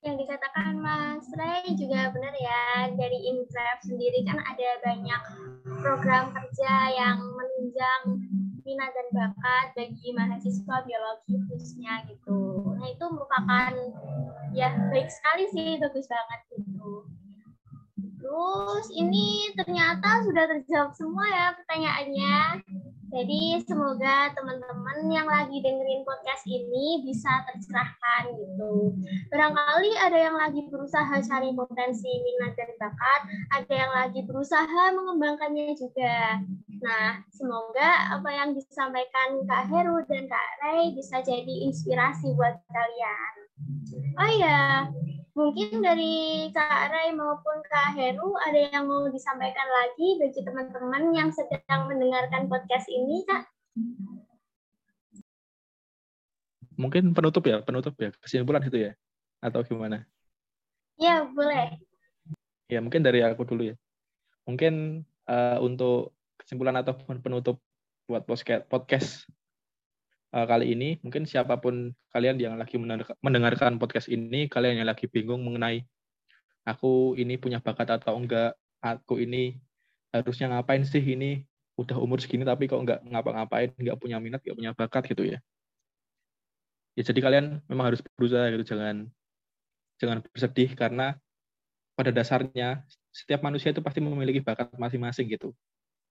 yang dikatakan Mas Ray juga benar ya dari Intrap sendiri kan ada banyak program kerja yang menunjang minat dan bakat bagi mahasiswa biologi khususnya gitu. Nah itu merupakan ya baik sekali sih bagus banget gitu. Terus ini ternyata sudah terjawab semua ya pertanyaannya. Jadi semoga teman-teman yang lagi dengerin podcast ini bisa tercerahkan gitu. Barangkali ada yang lagi berusaha cari potensi minat dan bakat, ada yang lagi berusaha mengembangkannya juga. Nah, semoga apa yang disampaikan Kak Heru dan Kak Ray bisa jadi inspirasi buat kalian. Oh iya, Mungkin dari Kak Rai maupun Kak Heru ada yang mau disampaikan lagi bagi teman-teman yang sedang mendengarkan podcast ini, Kak? Mungkin penutup ya, penutup ya, kesimpulan itu ya, atau gimana? Ya, boleh. Ya, mungkin dari aku dulu ya. Mungkin uh, untuk kesimpulan atau penutup buat podcast uh, kali ini. Mungkin siapa pun kalian yang lagi mendengarkan podcast ini, kalian yang lagi bingung mengenai aku ini punya bakat atau enggak, aku ini harusnya ngapain sih ini udah umur segini tapi kok enggak ngapa-ngapain, enggak punya minat, enggak punya bakat gitu ya. Ya jadi kalian memang harus berusaha gitu, jangan jangan bersedih karena pada dasarnya setiap manusia itu pasti memiliki bakat masing-masing gitu.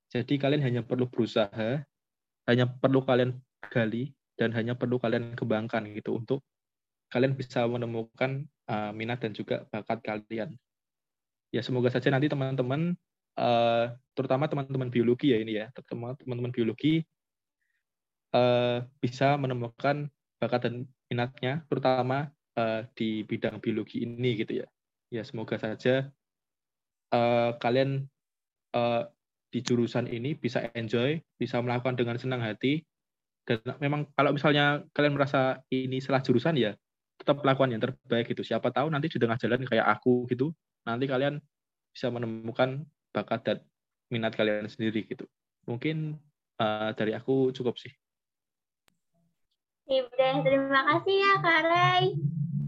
Jadi kalian hanya perlu berusaha, hanya perlu kalian gali dan hanya perlu kalian kembangkan gitu untuk kalian bisa menemukan uh, minat dan juga bakat kalian. Ya semoga saja nanti teman-teman uh, terutama teman-teman biologi ya ini ya, teman-teman biologi uh, bisa menemukan bakat dan minatnya terutama uh, di bidang biologi ini gitu ya. Ya semoga saja uh, kalian uh, di jurusan ini bisa enjoy, bisa melakukan dengan senang hati dan memang kalau misalnya kalian merasa ini salah jurusan ya tetap lakukan yang terbaik gitu siapa tahu nanti di tengah jalan kayak aku gitu nanti kalian bisa menemukan bakat dan minat kalian sendiri gitu mungkin uh, dari aku cukup sih Udah, terima kasih ya Kak Ray.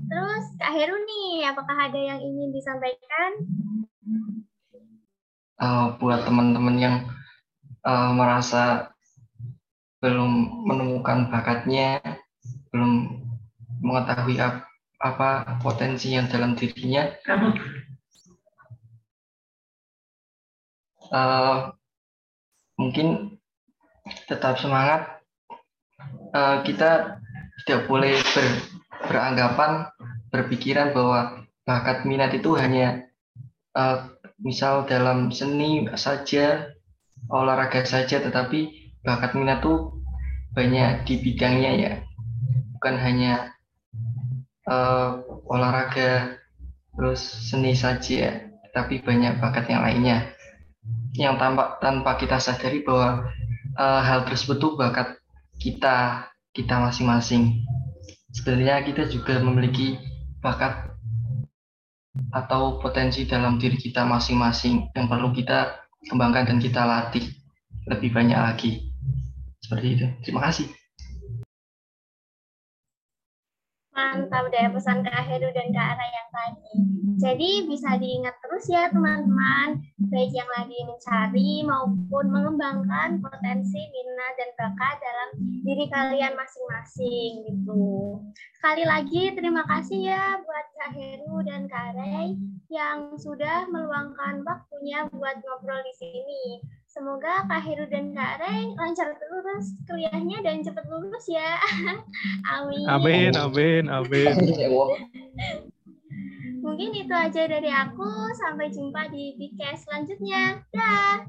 Terus Kak Heru nih, apakah ada yang ingin disampaikan? Uh, buat teman-teman yang uh, merasa belum menemukan bakatnya, belum mengetahui apa potensi yang dalam dirinya, uh, mungkin tetap semangat. Uh, kita tidak boleh ber, beranggapan, berpikiran bahwa bakat minat itu hanya uh, misal dalam seni saja, olahraga saja, tetapi bakat minat tuh banyak di bidangnya ya. Bukan hanya uh, olahraga terus seni saja tapi banyak bakat yang lainnya. Yang tanpa tanpa kita sadari bahwa uh, hal tersebut tuh bakat kita kita masing-masing. Sebenarnya kita juga memiliki bakat atau potensi dalam diri kita masing-masing yang perlu kita kembangkan dan kita latih lebih banyak lagi. Seperti itu. Terima kasih. Mantap deh pesan Kak Heru dan Kak Ara yang tadi. Jadi bisa diingat terus ya teman-teman, baik yang lagi mencari maupun mengembangkan potensi minat dan bakat dalam diri kalian masing-masing gitu. Sekali lagi terima kasih ya buat Kak Heru dan Kak Ray yang sudah meluangkan waktunya buat ngobrol di sini. Semoga Kak Heru dan Kak Ray lancar terus kuliahnya dan cepat lulus ya. *laughs* amin. Amin, amin, amin. Mungkin itu aja dari aku. Sampai jumpa di podcast selanjutnya. Dah.